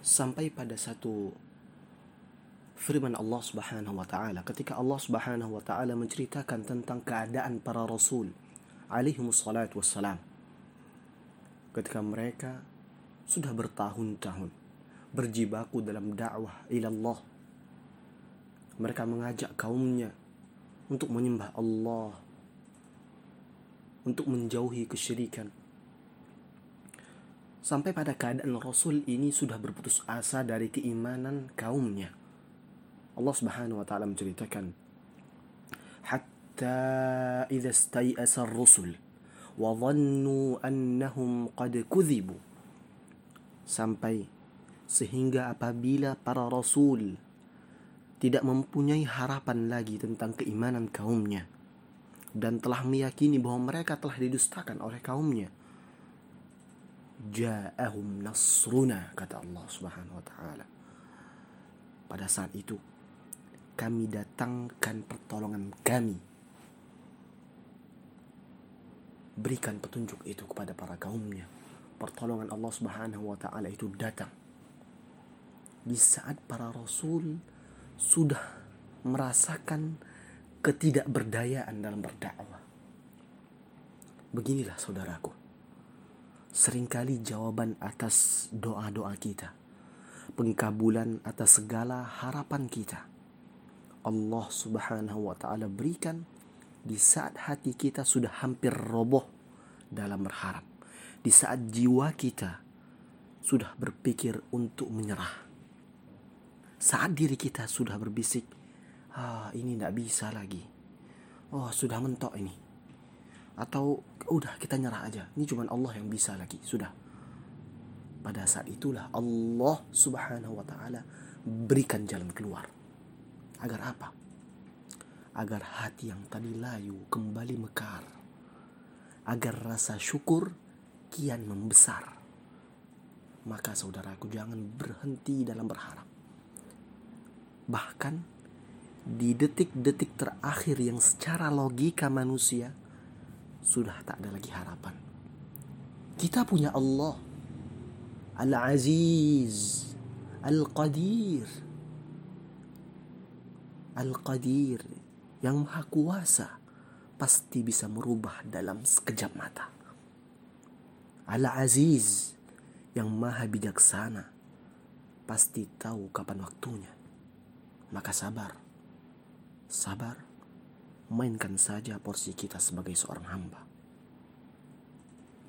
sampai pada satu firman Allah Subhanahu wa taala. Ketika Allah Subhanahu wa taala menceritakan tentang keadaan para rasul alaihi wassalatu wassalam. Ketika mereka sudah bertahun-tahun berjibaku dalam dakwah ilallah mereka mengajak kaumnya untuk menyembah Allah untuk menjauhi kesyirikan sampai pada keadaan Rasul ini sudah berputus asa dari keimanan kaumnya. Allah Subhanahu wa taala menceritakan hatta idza stay'asa ar-rusul wa dhannu annahum qad kudzibu sampai sehingga apabila para rasul tidak mempunyai harapan lagi tentang keimanan kaumnya dan telah meyakini bahwa mereka telah didustakan oleh kaumnya ja'ahum nasruna kata Allah Subhanahu wa taala. Pada saat itu kami datangkan pertolongan kami. Berikan petunjuk itu kepada para kaumnya. Pertolongan Allah Subhanahu wa taala itu datang. Di saat para rasul sudah merasakan ketidakberdayaan dalam berdakwah. Beginilah saudaraku sering kali jawaban atas doa-doa kita, pengkabulan atas segala harapan kita. Allah Subhanahu wa taala berikan di saat hati kita sudah hampir roboh dalam berharap. Di saat jiwa kita sudah berpikir untuk menyerah. Saat diri kita sudah berbisik, ah ini tidak bisa lagi. Oh sudah mentok ini atau udah kita nyerah aja. Ini cuma Allah yang bisa lagi. Sudah. Pada saat itulah Allah subhanahu wa ta'ala berikan jalan keluar. Agar apa? Agar hati yang tadi layu kembali mekar. Agar rasa syukur kian membesar. Maka saudaraku jangan berhenti dalam berharap. Bahkan di detik-detik terakhir yang secara logika manusia sudah tak ada lagi harapan. Kita punya Allah Al-Aziz Al-Qadir Al-Qadir yang maha kuasa pasti bisa merubah dalam sekejap mata. Al-Aziz yang maha bijaksana pasti tahu kapan waktunya. Maka sabar. Sabar mainkan saja porsi kita sebagai seorang hamba.